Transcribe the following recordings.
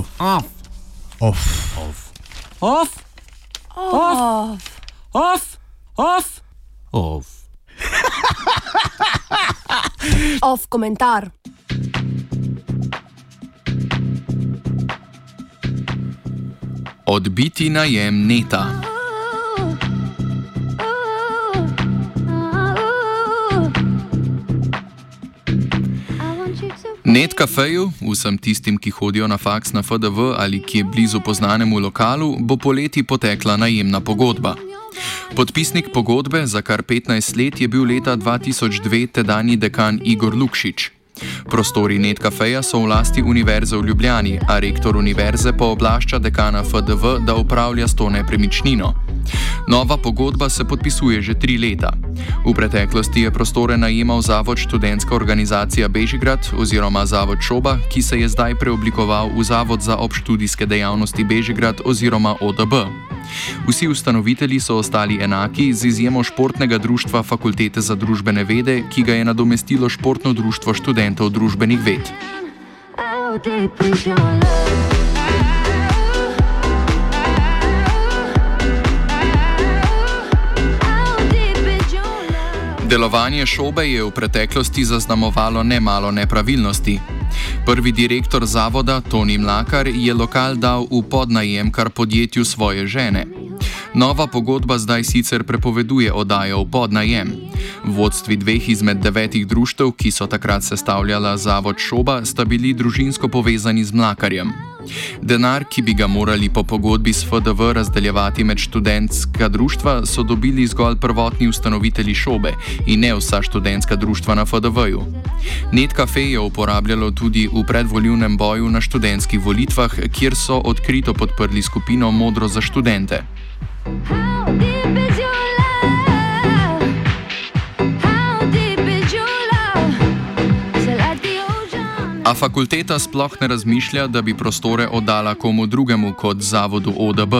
Off. Off. Off. Off. Off. Off. Off. Off. Off komentar. Odbiti najem neta. Net kafeju, vsem tistim, ki hodijo na faks na FDV ali ki je blizu poznanemu lokalu, bo poleti potekla najemna pogodba. Podpisnik pogodbe za kar 15 let je bil leta 2002 tedajni dekan Igor Lukšič. Prostori Netkafeja so v lasti Univerze v Ljubljani, a rektor univerze pa oblašča dekana FDV, da upravlja s to nepremičnino. Nova pogodba se podpisuje že tri leta. V preteklosti je prostore najemal Zavod študentska organizacija Bežigrad oziroma Zavod Šoba, ki se je zdaj preoblikoval v Zavod za obštudijske dejavnosti Bežigrad oziroma ODB. Vsi ustanovitelji so ostali enaki, z izjemo športnega društva Fakultete za družbene vede, ki ga je nadomestilo Športno društvo študentov družbenih ved. How deep is your love? Delovanje šobe je v preteklosti zaznamovalo nemalo nepravilnosti. Prvi direktor zavoda, Toni Mlakar, je lokal dal v podnajem kar podjetju svoje žene. Nova pogodba zdaj sicer prepoveduje oddajo v podnajem. Vodstvi dveh izmed devetih društev, ki so takrat sestavljala zavod Šoba, sta bili družinsko povezani z Mlakarjem. Denar, ki bi ga morali po pogodbi s FDV razdeljevati med študentska društva, so dobili zgolj prvotni ustanovitelji šobe in ne vsa študentska društva na FDV-ju. Netcafe je uporabljalo tudi v predvoljivnem boju na študentskih volitvah, kjer so odkrito podprli skupino Modro za študente. How A fakulteta sploh ne razmišlja, da bi prostore oddala komu drugemu kot zavodu ODB.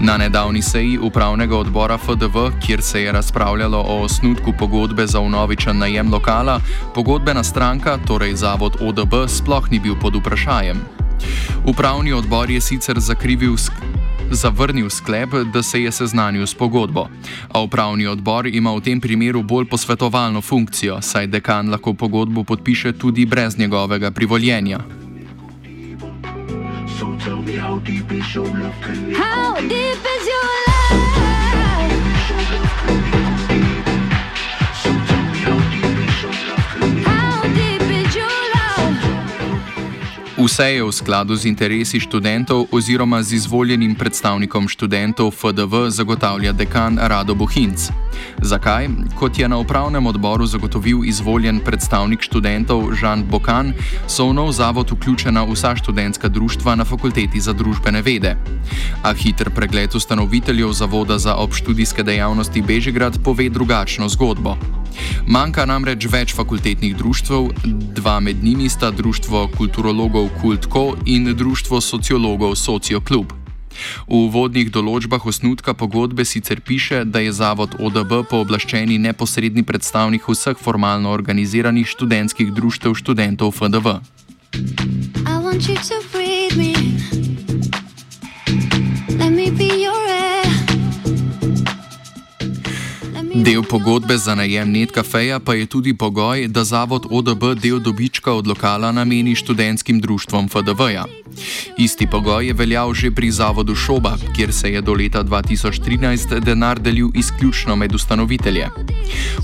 Na nedavni seji upravnega odbora FDV, kjer se je razpravljalo o osnutku pogodbe za unovičen najem lokala, pogodbena stranka, torej zavod ODB, sploh ni bil pod vprašajem. Upravni odbor je sicer zakrivil sk zavrnil sklep, da se je seznanil s pogodbo. A upravni odbor ima v tem primeru bolj posvetovalno funkcijo, saj dekan lahko pogodbo podpiše tudi brez njegovega privoljenja. How deep is your love? How deep is your love? Vse je v skladu z interesi študentov oziroma z izvoljenim predstavnikom študentov FDV zagotavlja dekan Rado Bohinc. Zakaj? Kot je na upravnem odboru zagotovil izvoljen predstavnik študentov Žan Bokan, so v nov zavod vključena vsa študentska društva na fakulteti za družbene vede. A hiter pregled ustanoviteljev Zavoda za obštudijske dejavnosti Bežigrad pove drugačno zgodbo. Manjka namreč več fakultetnih društv, dva med njimi sta Društvo kulturologov Kultko in Društvo sociologov Socioklub. V uvodnih določbah osnutka pogodbe sicer piše, da je zavod ODB pooblaščeni neposredni predstavnik vseh formalno organiziranih študentskih društev študentov FDV. I want you to breathe me. Del pogodbe za najem netkafeja pa je tudi pogoj, da zavod ODB del dobička od lokala nameni študentskim društvom FDV-ja. Isti pogoj je veljal že pri zavodu Šoba, kjer se je do leta 2013 denar delil izključno med ustanovitelje.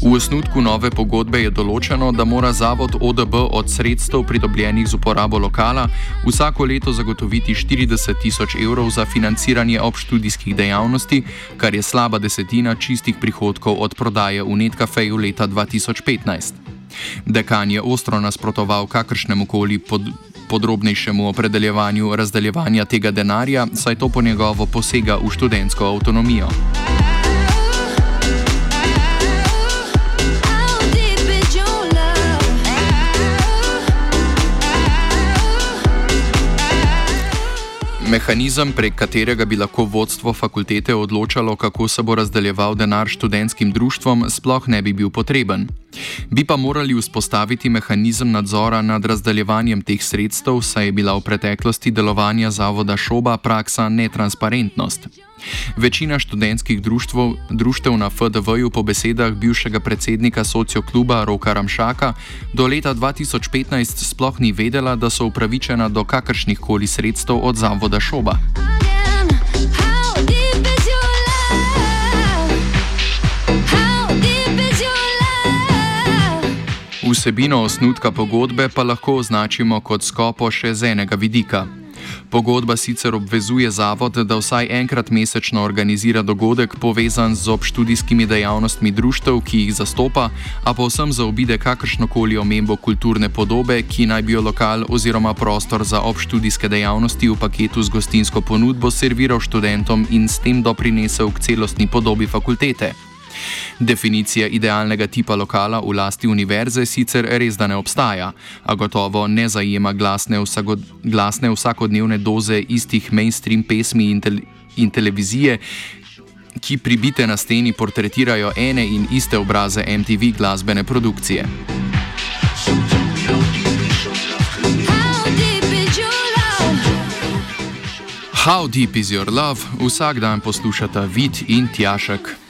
V osnutku nove pogodbe je določeno, da mora zavod ODB od sredstev pridobljenih z uporabo lokala vsako leto zagotoviti 40 tisoč evrov za financiranje obštudijskih dejavnosti, kar je slaba desetina čistih prihodkov od prodaje v Netkafeju leta 2015. Dekan je ostro nasprotoval kakršnemu koli pod, podrobnejšemu opredeljevanju razdeljevanja tega denarja, saj to po njegovo posega v študentsko avtonomijo. Mehanizem, prek katerega bi lahko vodstvo fakultete odločalo, kako se bo razdeljeval denar študentskim društvom, sploh ne bi bil potreben. Bi pa morali vzpostaviti mehanizem nadzora nad razdeljevanjem teh sredstev, saj je bila v preteklosti delovanja zavoda Šoba praksa netransparentnost. Večina študentskih društvov, društev na FDV-ju po besedah bivšega predsednika sociokluba Roka Ramšaka do leta 2015 sploh ni vedela, da so upravičena do kakršnih koli sredstev od zavoda Šoba. Vsebino osnutka pogodbe pa lahko označimo kot skopo še z enega vidika. Pogodba sicer obvezuje zavod, da vsaj enkrat mesečno organizira dogodek povezan z obštudijskimi dejavnostmi društev, ki jih zastopa, a povsem zaobide kakršnokoli omembo kulturne podobe, ki naj bi jo lokal oziroma prostor za obštudijske dejavnosti v paketu z gostinsko ponudbo serviral študentom in s tem doprinesel k celostni podobi fakultete. Definicija idealnega tipa lokala v lasti univerze sicer res da ne obstaja, a gotovo ne zajema glasne, vsako, glasne vsakodnevne doze istih mainstream pesmi in, tel, in televizije, ki pribite na steni portretirajo ene in iste obraze MTV glasbene produkcije. How deep is your love? Vsak dan poslušata Vid in Tjašek.